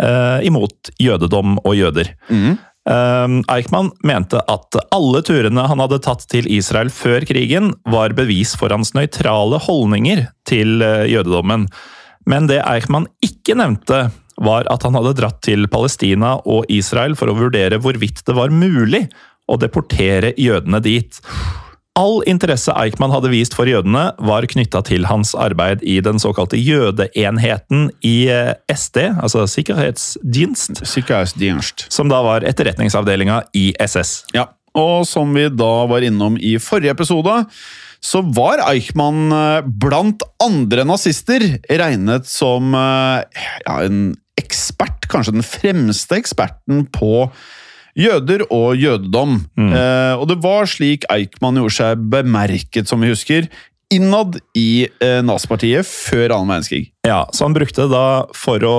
Speaker 1: eh, imot jødedom og jøder. Um, Eichmann mente at alle turene han hadde tatt til Israel før krigen, var bevis for hans nøytrale holdninger til eh, jødedommen. Men det Eichmann ikke nevnte, var at han hadde dratt til Palestina og Israel for å vurdere hvorvidt det var mulig å deportere jødene dit. All interesse Eichmann hadde vist for jødene, var knytta til hans arbeid i den såkalte jødeenheten i eh, SD, altså Sikkerhetsdienst,
Speaker 2: Sikkerhetsdienst.
Speaker 1: som da var etterretningsavdelinga i SS.
Speaker 2: Ja, og som vi da var innom i forrige episode, så var Eichmann eh, blant andre nazister regnet som eh, ja, en ekspert, kanskje den fremste eksperten på jøder og jødedom. Eh, og det var slik Eichmann gjorde seg bemerket, som vi husker, innad i eh, nazipartiet før annen verdenskrig.
Speaker 1: Ja, Så han brukte det da for å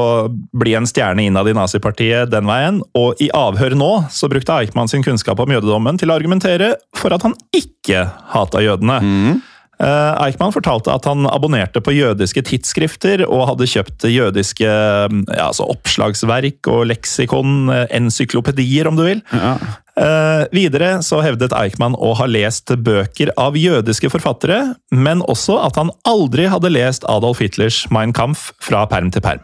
Speaker 1: bli en stjerne innad i nazipartiet den veien, og i avhør nå så brukte Eichmann sin kunnskap om jødedommen til å argumentere for at han ikke hata jødene. Eh, Eichmann fortalte at han abonnerte på jødiske tidsskrifter og hadde kjøpt jødiske ja, altså oppslagsverk og leksikon, eh, encyklopedier om du vil. Eh, videre så hevdet Eichmann å ha lest bøker av jødiske forfattere, men også at han aldri hadde lest Adolf Hitlers Mein Kampf fra perm til perm.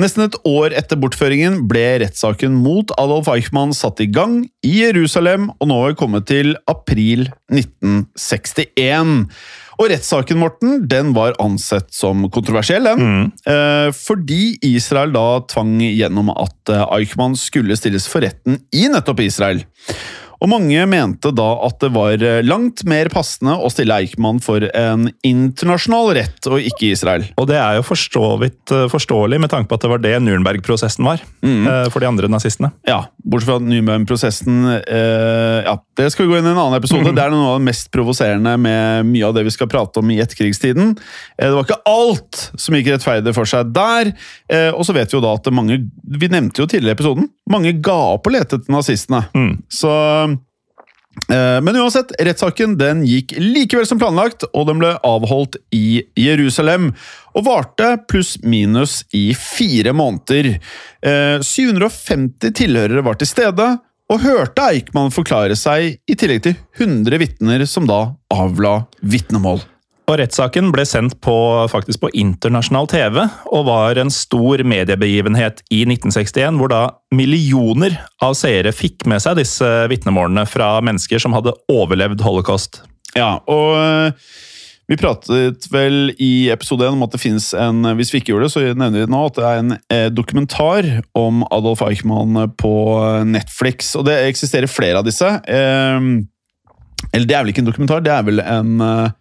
Speaker 2: Nesten et år etter bortføringen ble rettssaken mot Adolf Eichmann satt i gang i Jerusalem, og nå er vi kommet til april 1961. Og rettssaken, Morten, den var ansett som kontroversiell, den. Mm. fordi Israel da tvang gjennom at eh, Eichmann skulle stilles for retten i nettopp Israel. Og mange mente da at det var eh, langt mer passende å stille Eichmann for en internasjonal rett, og ikke Israel.
Speaker 1: Og det er jo eh, forståelig med tanke på at det var det Nürnberg-prosessen var Mm. for de andre nazistene.
Speaker 2: Ja, bortsett fra Nürnberg-prosessen eh, Ja, det skal vi gå inn i en annen episode. Det er noe av det mest provoserende med mye av det vi skal prate om i etterkrigstiden. Eh, det var ikke alt som gikk rettferdig for seg der. Eh, og så vet vi jo da at mange Vi nevnte jo tidligere i episoden. Mange ga opp å lete etter nazistene. Så eh, men uansett, rettssaken den gikk likevel som planlagt, og den ble avholdt i Jerusalem. Og varte pluss-minus i fire måneder. Eh, 750 tilhørere var til stede, og hørte Eichmann forklare seg, i tillegg til 100 vitner som da avla vitnemål.
Speaker 1: Og rettssaken ble sendt på, faktisk på internasjonal TV, og var en stor mediebegivenhet i 1961, hvor da millioner av seere fikk med seg disse vitnemålene fra mennesker som hadde overlevd holocaust.
Speaker 2: Ja, og øh, vi pratet vel i episode 1 om at det finnes en Hvis vi ikke gjorde det, så nevner vi det nå. At det er en eh, dokumentar om Adolf Eichmann på Netflix. Og det eksisterer flere av disse. Eh, eller det er vel ikke en dokumentar, det er vel en eh, eh,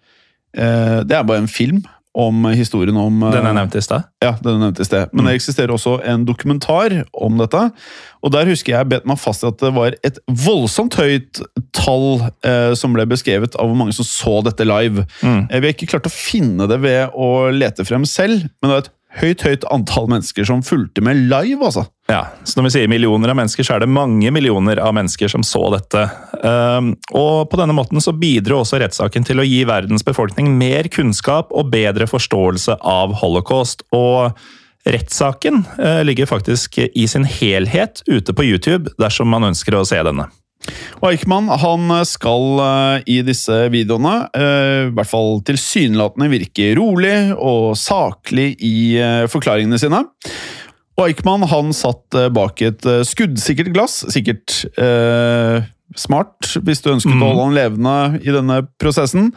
Speaker 2: Det er bare en film om historien om eh,
Speaker 1: Den jeg nevnte i sted?
Speaker 2: Ja, den jeg nevnte i sted. Men det eksisterer også en dokumentar om dette. Og der husker jeg bet meg fast i at det var et voldsomt høyt tall eh, som ble beskrevet av hvor mange som så dette live.
Speaker 1: Mm.
Speaker 2: Eh, vi har ikke klart å finne det ved å lete frem selv, men det var et høyt, høyt antall mennesker som fulgte med live, altså.
Speaker 1: Ja, så Når vi sier millioner av mennesker, så er det mange millioner av mennesker som så dette. Um, og På denne måten så bidro også rettssaken til å gi verdens befolkning mer kunnskap og bedre forståelse av holocaust. Og rettssaken uh, ligger faktisk i sin helhet ute på YouTube dersom man ønsker å se denne.
Speaker 2: Og Eichmann han skal uh, i disse videoene, uh, i hvert fall tilsynelatende, virke rolig og saklig i forklaringene sine. Og Eichmann han satt bak et skuddsikkert glass, sikkert smart hvis du ønsket mm. å holde han levende i denne prosessen,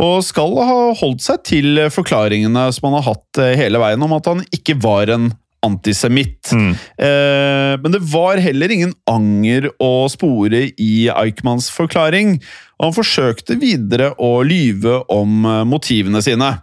Speaker 2: og skal ha holdt seg til forklaringene som han har hatt hele veien om at han ikke var en antisemitt. Mm. Eh, men det var heller ingen anger å spore i Eichmanns forklaring, og han forsøkte videre å lyve om eh, motivene sine.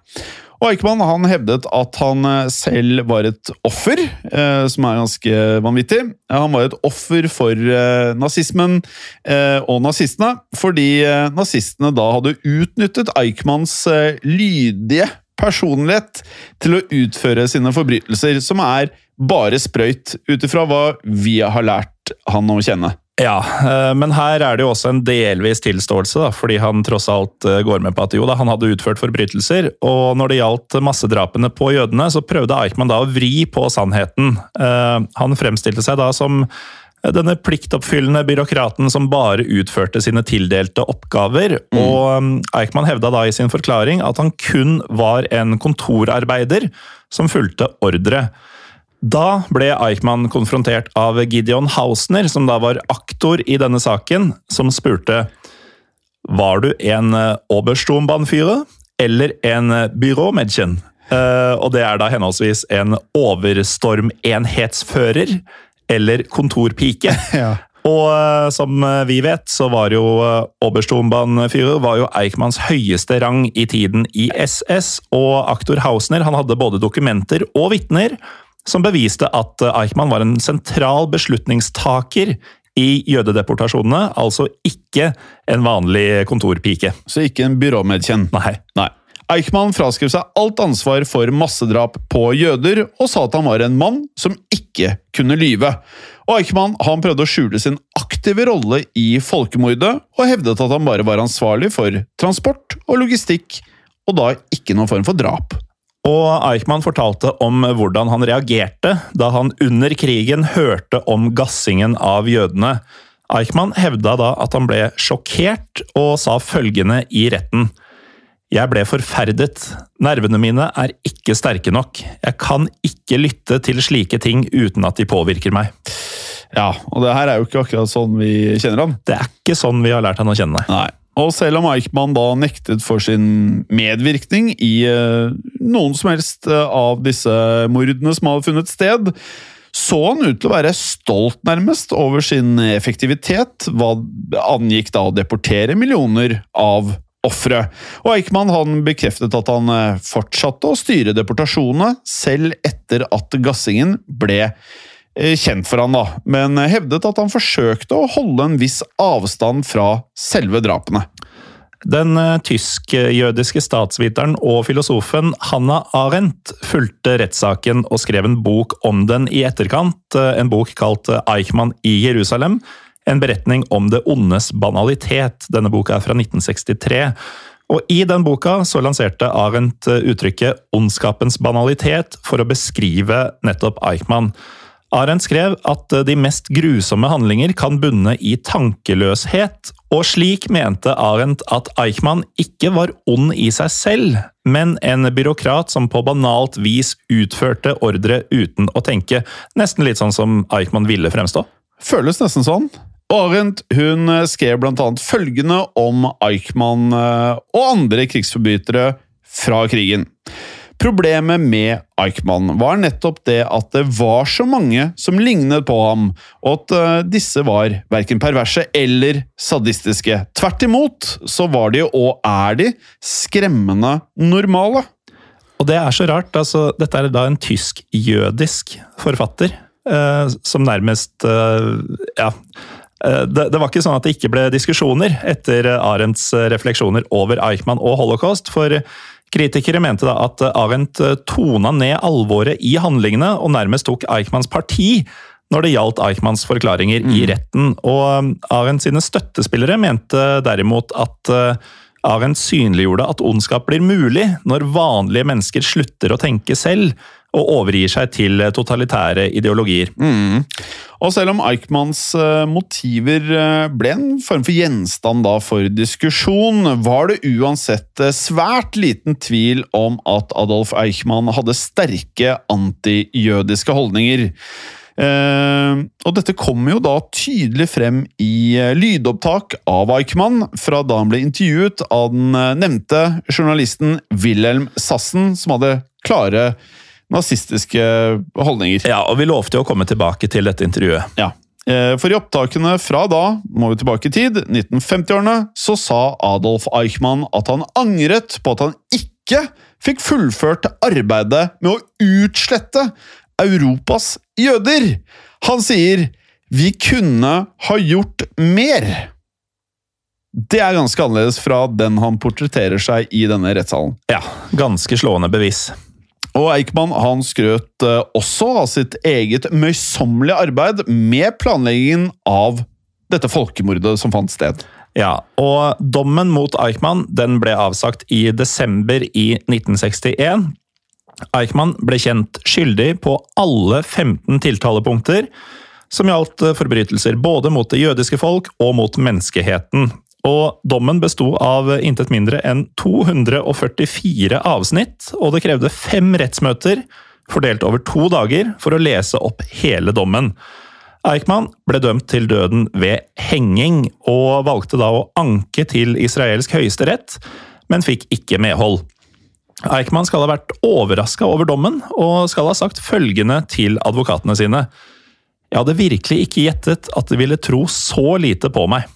Speaker 2: Og Eichmann han hevdet at han eh, selv var et offer, eh, som er ganske vanvittig. Han var et offer for eh, nazismen eh, og nazistene, fordi nazistene da hadde utnyttet Eichmanns lydige personlighet til å utføre sine forbrytelser, som er bare sprøyt, ut ifra hva vi har lært han å kjenne.
Speaker 1: Ja, eh, men her er det jo også en delvis tilståelse, da, fordi han tross alt eh, går med på at jo da, han hadde utført forbrytelser. Og når det gjaldt massedrapene på jødene, så prøvde Eichmann da å vri på sannheten. Eh, han fremstilte seg da som denne pliktoppfyllende byråkraten som bare utførte sine tildelte oppgaver. Mm. Og Eichmann hevda da i sin forklaring at han kun var en kontorarbeider som fulgte ordre. Da ble Eichmann konfrontert av Gideon Hausner, som da var aktor i denne saken, som spurte var du en uh, Obersturmbannführer eller en uh, byråmedkjen. Uh, og det er da henholdsvis en overstormenhetsfører eller kontorpike. [LAUGHS] ja. Og uh, som eh, vi vet, så var jo uh, var jo Eichmanns høyeste rang i tiden i SS, og aktor Hausner han hadde både dokumenter og vitner som beviste at Eichmann var en sentral beslutningstaker i jødedeportasjonene, altså ikke en vanlig kontorpike.
Speaker 2: Så ikke en byråmedkjenn?
Speaker 1: Nei.
Speaker 2: Nei. Eichmann fraskrev seg alt ansvar for massedrap på jøder, og sa at han var en mann som ikke kunne lyve. Og Eichmann han prøvde å skjule sin aktive rolle i folkemordet, og hevdet at han bare var ansvarlig for transport og logistikk, og da ikke noen form for drap.
Speaker 1: Og Eichmann fortalte om hvordan han reagerte da han under krigen hørte om gassingen av jødene. Eichmann hevda da at han ble sjokkert, og sa følgende i retten. Jeg ble forferdet. Nervene mine er ikke sterke nok. Jeg kan ikke lytte til slike ting uten at de påvirker meg.
Speaker 2: Ja, og det her er jo ikke akkurat sånn vi kjenner ham.
Speaker 1: Det er ikke sånn vi har lært han å kjenne.
Speaker 2: Nei. Og selv om Eichmann da nektet for sin medvirkning i uh, noen som helst uh, av disse mordene som hadde funnet sted, så han ut til å være stolt, nærmest, over sin effektivitet hva angikk da å deportere millioner av ofre. Og Eichmann han bekreftet at han eh, fortsatte å styre deportasjonene, selv etter at gassingen ble eh, kjent for han da, men hevdet at han forsøkte å holde en viss avstand fra selve drapene.
Speaker 1: Den eh, tysk-jødiske statsviteren og filosofen Hanna Arendt fulgte rettssaken og skrev en bok om den i etterkant, en bok kalt Eichmann i Jerusalem, en beretning om det ondes banalitet. Denne boka er fra 1963. Og I den boka så lanserte Arendt uttrykket 'ondskapens banalitet' for å beskrive nettopp Eichmann. Arendt skrev at de mest grusomme handlinger kan bunne i tankeløshet, og slik mente Arendt at Eichmann ikke var ond i seg selv, men en byråkrat som på banalt vis utførte ordre uten å tenke, nesten litt sånn som Eichmann ville fremstå.
Speaker 2: Føles nesten sånn. Arendt hun eh, skrev bl.a. følgende om Eichmann eh, og andre krigsforbrytere fra krigen. Problemet med Eichmann var nettopp det at det var så mange som lignet på ham, og at eh, disse var verken perverse eller sadistiske. Tvert imot så var de, og er de, skremmende normale.
Speaker 1: Og det er så rart. altså Dette er da en tysk-jødisk forfatter, eh, som nærmest eh, ja, Eh, det, det, var ikke sånn at det ikke ble diskusjoner etter Arendts refleksjoner over Eichmann og holocaust. For Kritikere mente da at Arendt tona ned alvoret i handlingene og nærmest tok Eichmanns parti når det gjaldt Eichmanns forklaringer i retten. Og Arendt sine støttespillere mente derimot at Arendt synliggjorde at ondskap blir mulig når vanlige mennesker slutter å tenke selv og overgir seg til totalitære ideologier.
Speaker 2: Mm. Og selv om Eichmanns eh, motiver eh, ble en form for gjenstand da for diskusjon, var det uansett eh, svært liten tvil om at Adolf Eichmann hadde sterke antijødiske holdninger. Uh, og dette kommer jo da tydelig frem i uh, lydopptak av Eichmann fra da han ble intervjuet av den uh, nevnte journalisten Wilhelm Sassen, som hadde klare nazistiske holdninger.
Speaker 1: Ja, og vi lovte jo å komme tilbake til dette intervjuet.
Speaker 2: Ja. For i opptakene fra da, må vi tilbake i tid, 1950-årene, så sa Adolf Eichmann at han angret på at han ikke fikk fullført arbeidet med å utslette Europas jøder. Han sier 'vi kunne ha gjort mer'. Det er ganske annerledes fra den han portretterer seg i denne rettssalen.
Speaker 1: Ja, ganske slående bevis.
Speaker 2: Og Eichmann han skrøt eh, også av sitt eget møysommelige arbeid med planleggingen av dette folkemordet som fant sted.
Speaker 1: Ja, og dommen mot Eichmann den ble avsagt i desember i 1961. Eichmann ble kjent skyldig på alle 15 tiltalepunkter, som gjaldt forbrytelser både mot det jødiske folk og mot menneskeheten. Og dommen besto av intet mindre enn 244 avsnitt, og det krevde fem rettsmøter, fordelt over to dager, for å lese opp hele dommen. Eichmann ble dømt til døden ved henging, og valgte da å anke til israelsk høyesterett, men fikk ikke medhold. Eichmann skal ha vært overraska over dommen, og skal ha sagt følgende til advokatene sine. Jeg hadde virkelig ikke gjettet at de ville tro så lite på meg.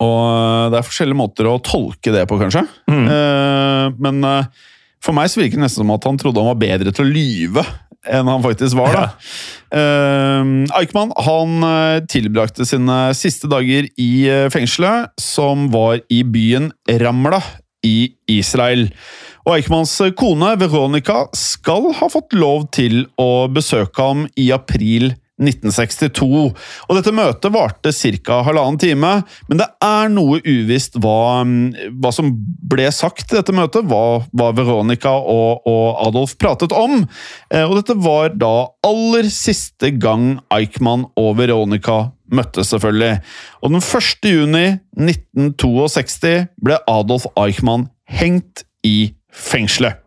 Speaker 2: Ja, og det er forskjellige måter å tolke det på, kanskje.
Speaker 1: Mm.
Speaker 2: Eh, men eh, for meg så virker det nesten som at han trodde han var bedre til å lyve enn han faktisk var. da. Eh, Eichmann han eh, tilbrakte sine siste dager i eh, fengselet, som var i byen Ramla i Israel. Og Eichmanns kone Veronica skal ha fått lov til å besøke ham i april 1962. Og dette møtet varte ca. halvannen time, men det er noe uvisst hva, hva, som ble sagt i dette møtet, hva, hva Veronica og, og, Adolf pratet om. Eh, og dette var da aller siste gang Eichmann og Veronica møttes, selvfølgelig. Og den 1. juni 1962 ble Adolf Eichmann hengt i fengselet.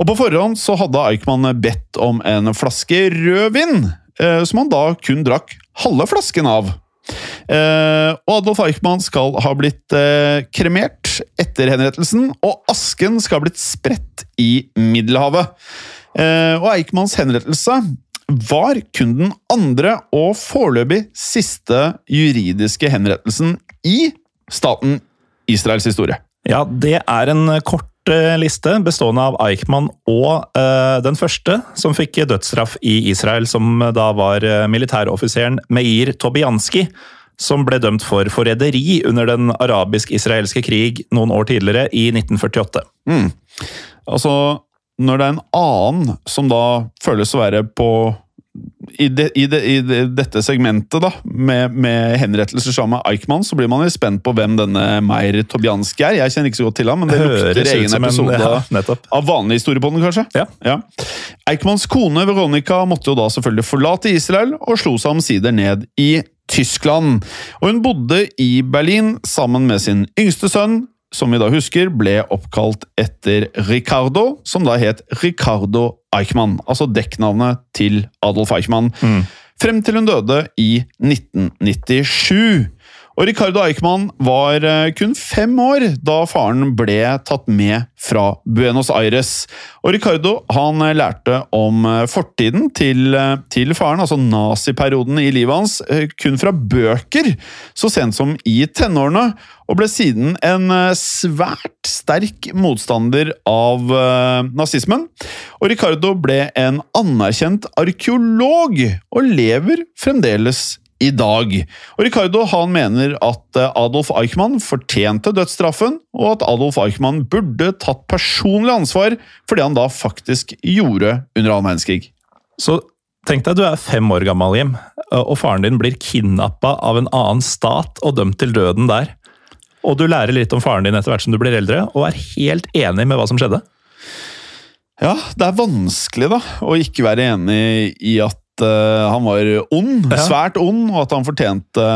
Speaker 2: Og På forhånd så hadde Eichmann bedt om en flaske rødvin, som han da kun drakk halve flasken av. Eh, og Adolf Eichmann skal ha blitt eh, kremert etter henrettelsen, og asken skal ha blitt spredt i Middelhavet. Eh, og Eichmanns henrettelse var kun den andre og foreløpig siste juridiske henrettelsen i staten Israels historie.
Speaker 1: Ja, det er en kort liste bestående av Eichmann og uh, den første som fikk dødsstraff i Israel, som da var militæroffiseren Meir Tobianski, som ble dømt for forræderi under den arabisk-israelske krig noen år tidligere, i 1948.
Speaker 2: Mm. Altså, når det er en annen som da føles å være på i, de, i, de, i de, dette segmentet, da, med, med henrettelser sammen med Eichmann, så blir man jo spent på hvem denne Meyer Tobianski er. Jeg kjenner ikke så godt til ham, men det lukter egen episode en, ja, av vanlig historie på den, kanskje.
Speaker 1: Ja.
Speaker 2: Ja. Eichmanns kone Veronica måtte jo da selvfølgelig forlate Israel, og slo seg omsider ned i Tyskland. Og hun bodde i Berlin sammen med sin yngste sønn, som vi da husker, ble oppkalt etter Ricardo, som da het Ricardo Eichmann. Altså dekknavnet til Adolf Eichmann.
Speaker 1: Mm.
Speaker 2: Frem til hun døde i 1997. Og Ricardo Eichmann var eh, kun fem år da faren ble tatt med fra Buenos Aires. Og Ricardo han eh, lærte om eh, fortiden til, til faren, altså naziperioden i livet hans, kun fra bøker, så sent som i tenårene, og ble siden en svært sterk motstander av nazismen. Og Ricardo ble en anerkjent arkeolog, og lever fremdeles i dag. Og Ricardo han mener at eh, Adolf Eichmann fortjente dødsstraffen, og at Adolf Eichmann burde tatt personlig ansvar for det han da faktisk gjorde under annen verdenskrig.
Speaker 1: Så tenk deg du er fem år gammel, Jim, og faren din blir kidnappa av en annen stat og dømt til døden der. Og du lærer litt om faren din etter hvert som du blir eldre, og er helt enig med hva som skjedde.
Speaker 2: Ja, det er vanskelig da, å ikke være enig i at eh, han var ond,
Speaker 1: Ja.
Speaker 2: svært ond, og at han fortjente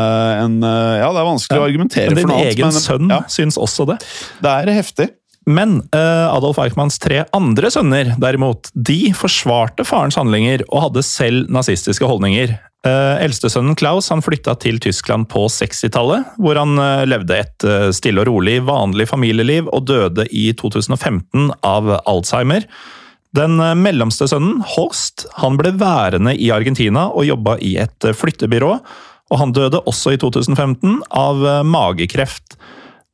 Speaker 2: en uh, Ja, det er vanskelig å argumentere
Speaker 1: Men
Speaker 2: for
Speaker 1: din
Speaker 2: noe annet,
Speaker 1: egen
Speaker 2: men
Speaker 1: sønn
Speaker 2: ja,
Speaker 1: syns også det.
Speaker 2: det er heftig.
Speaker 1: Men eh, Adolf Eichmanns tre andre sønner, derimot, de forsvarte farens handlinger og hadde selv nazistiske holdninger. Uh, Eldstesønnen Klaus han flytta til Tyskland på 60-tallet, hvor han eh, levde et eh, stille og rolig, vanlig familieliv og døde i 2015 av Alzheimer. Den eh, mellomste sønnen, Horst, han ble værende i Argentina og jobba i et eh, flyttebyrå. Og han døde også i 2015 av eh, magekreft.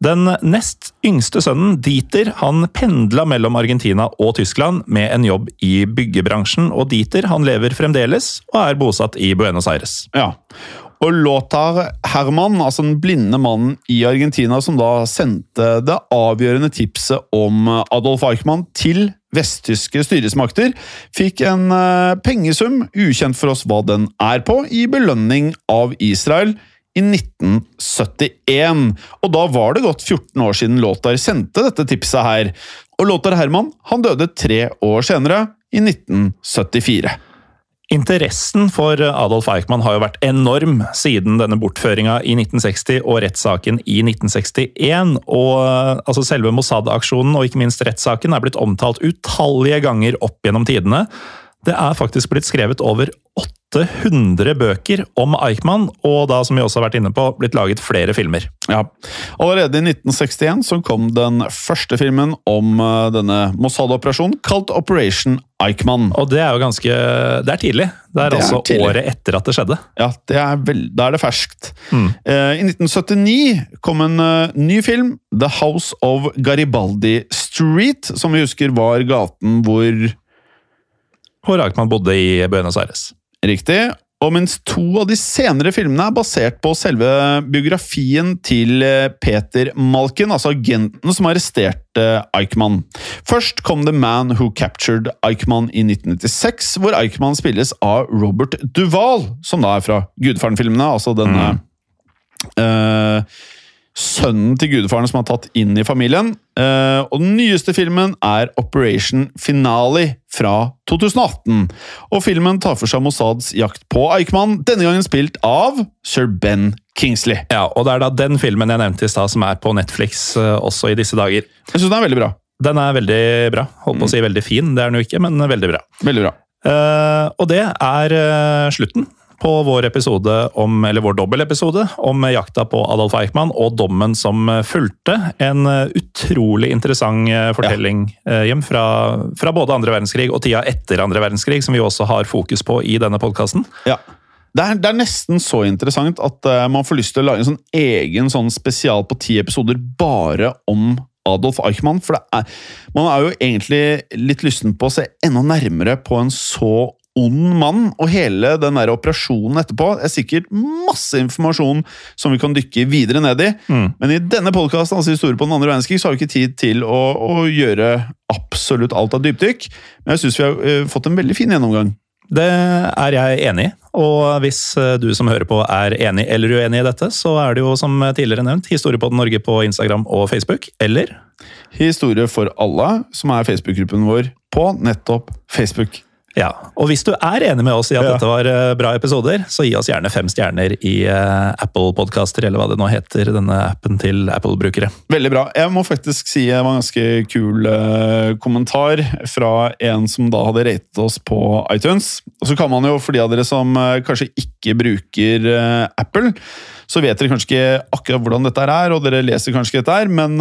Speaker 1: Den nest yngste sønnen, Dieter, han pendla mellom Argentina og Tyskland med en jobb i byggebransjen, og Dieter han lever fremdeles og er bosatt i Buenos Aires.
Speaker 2: Ja. Og Lothar Herman, altså den blinde mannen i Argentina som da sendte det avgjørende tipset om Adolf Eichmann til vesttyske styresmakter, fikk en eh, pengesum, ukjent for oss hva den er på, i belønning av Israel i 1971. Og da var det gått 14 år siden Lothar sendte dette tipset her. Og Lothar Herman han døde tre år senere, i 1974.
Speaker 1: Interessen for Adolf Eichmann har jo vært enorm siden denne bortføringa i 1960 og rettssaken i 1961. Og altså selve Mossad-aksjonen og ikke minst rettssaken er blitt omtalt utallige ganger opp gjennom tidene. Det er faktisk blitt skrevet over 800 bøker om Eichmann, og da, som vi også har vært inne på, blitt laget flere filmer.
Speaker 2: Ja. Allerede i 1961 så kom den første filmen om eh, denne Mossad-operasjonen, kalt Operation Eichmann.
Speaker 1: Og det er jo ganske Det er tidlig. Det er,
Speaker 2: Det er
Speaker 1: altså
Speaker 2: tidlig.
Speaker 1: året etter at det skjedde.
Speaker 2: Ja, det er vel, Da er det ferskt.
Speaker 1: Mm.
Speaker 2: Eh, I 1979 kom en uh, ny film, The House of Garibaldi Street, som vi husker var gaten hvor
Speaker 1: Hvor Eichmann bodde i Buenos Aires.
Speaker 2: Riktig. Og mens to av de senere filmene er basert på selve biografien til eh, Peter Malkin, altså agenten som arresterte Eichmann. Først kom The Man Who Captured Eichmann i 1996, hvor Eichmann spilles av Robert Duvall, som da er fra Gudfaren-filmene, altså denne eh, sønnen til gudfaren som er tatt inn i familien. Eh, og den nyeste filmen er Operation Finale fra 2018. Og filmen tar for seg Mossads jakt på Eichmann, denne gangen spilt av sir Ben Kingsley.
Speaker 1: Ja, og det er da den filmen jeg nevnte i stad, som er på Netflix eh, også i disse dager.
Speaker 2: Jeg syns den er veldig bra.
Speaker 1: Den er veldig bra. Holdt på å si veldig fin, det er den jo ikke, men veldig bra.
Speaker 2: Veldig bra.
Speaker 1: Uh, og det er uh, slutten på vår episode om, eller vår dobbeltepisode om jakta på Adolf Eichmann og dommen som eh, fulgte. En eh, utrolig interessant eh, fortelling ja. hjem fra, fra både andre verdenskrig og tida etter andre verdenskrig, som vi også har fokus på i denne podkasten.
Speaker 2: Ja. Det er, det er nesten så interessant at eh, man får lyst til å lage en sånn egen sånn spesial på ti episoder bare om Adolf Eichmann. For er, man er jo egentlig litt lysten på å se enda nærmere på en så ond mann. Og hele den der operasjonen etterpå er sikkert masse informasjon som vi kan dykke videre ned i.
Speaker 1: Mm.
Speaker 2: Men i denne podkasten, altså historie på den andre verdenskrig, så har vi ikke tid til å, å gjøre absolutt alt av dypdykk. Men jeg syns vi har uh, fått en veldig fin gjennomgang.
Speaker 1: Det er jeg enig i, og hvis eh, du som hører på er enig eller uenig i dette, så er det jo som tidligere nevnt Historiepodden Norge på Instagram og Facebook, eller
Speaker 2: Historie for alle, som er Facebook-gruppen vår på nettopp Facebook.
Speaker 1: Ja, og hvis du er enig med oss i at
Speaker 2: Ja.
Speaker 1: dette var eh, bra episoder, så gi oss gjerne fem stjerner i eh, Apple Podcaster, eller hva det nå heter, denne appen til Apple-brukere.
Speaker 2: Veldig bra. Jeg må faktisk si det var en ganske kul eh, kommentar fra en som da hadde ratet oss på iTunes. Og så kan man jo, for de av dere som kanskje ikke bruker Apple, så vet dere kanskje ikke akkurat hvordan dette er, og dere leser kanskje ikke dette her, men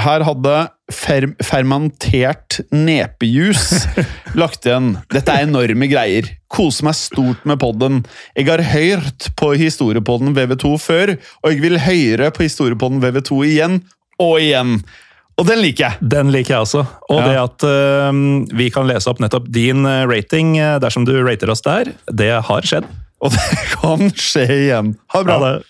Speaker 2: her hadde fer fermentert nepejus [LAUGHS] lagt igjen. Dette er enorme greier. Kose meg stort med podden. Jeg har hørt på historiepodden VV2 før, og jeg vil høre på historiepodden VV2 igjen og igjen. Og den liker jeg.
Speaker 1: Den liker jeg også. Og
Speaker 2: Ja.
Speaker 1: det at uh, vi kan lese opp nettopp din eh, rating eh, dersom du rater oss der, det har skjedd.
Speaker 2: Og det kan skje igjen. Ha bra.
Speaker 1: Ha det.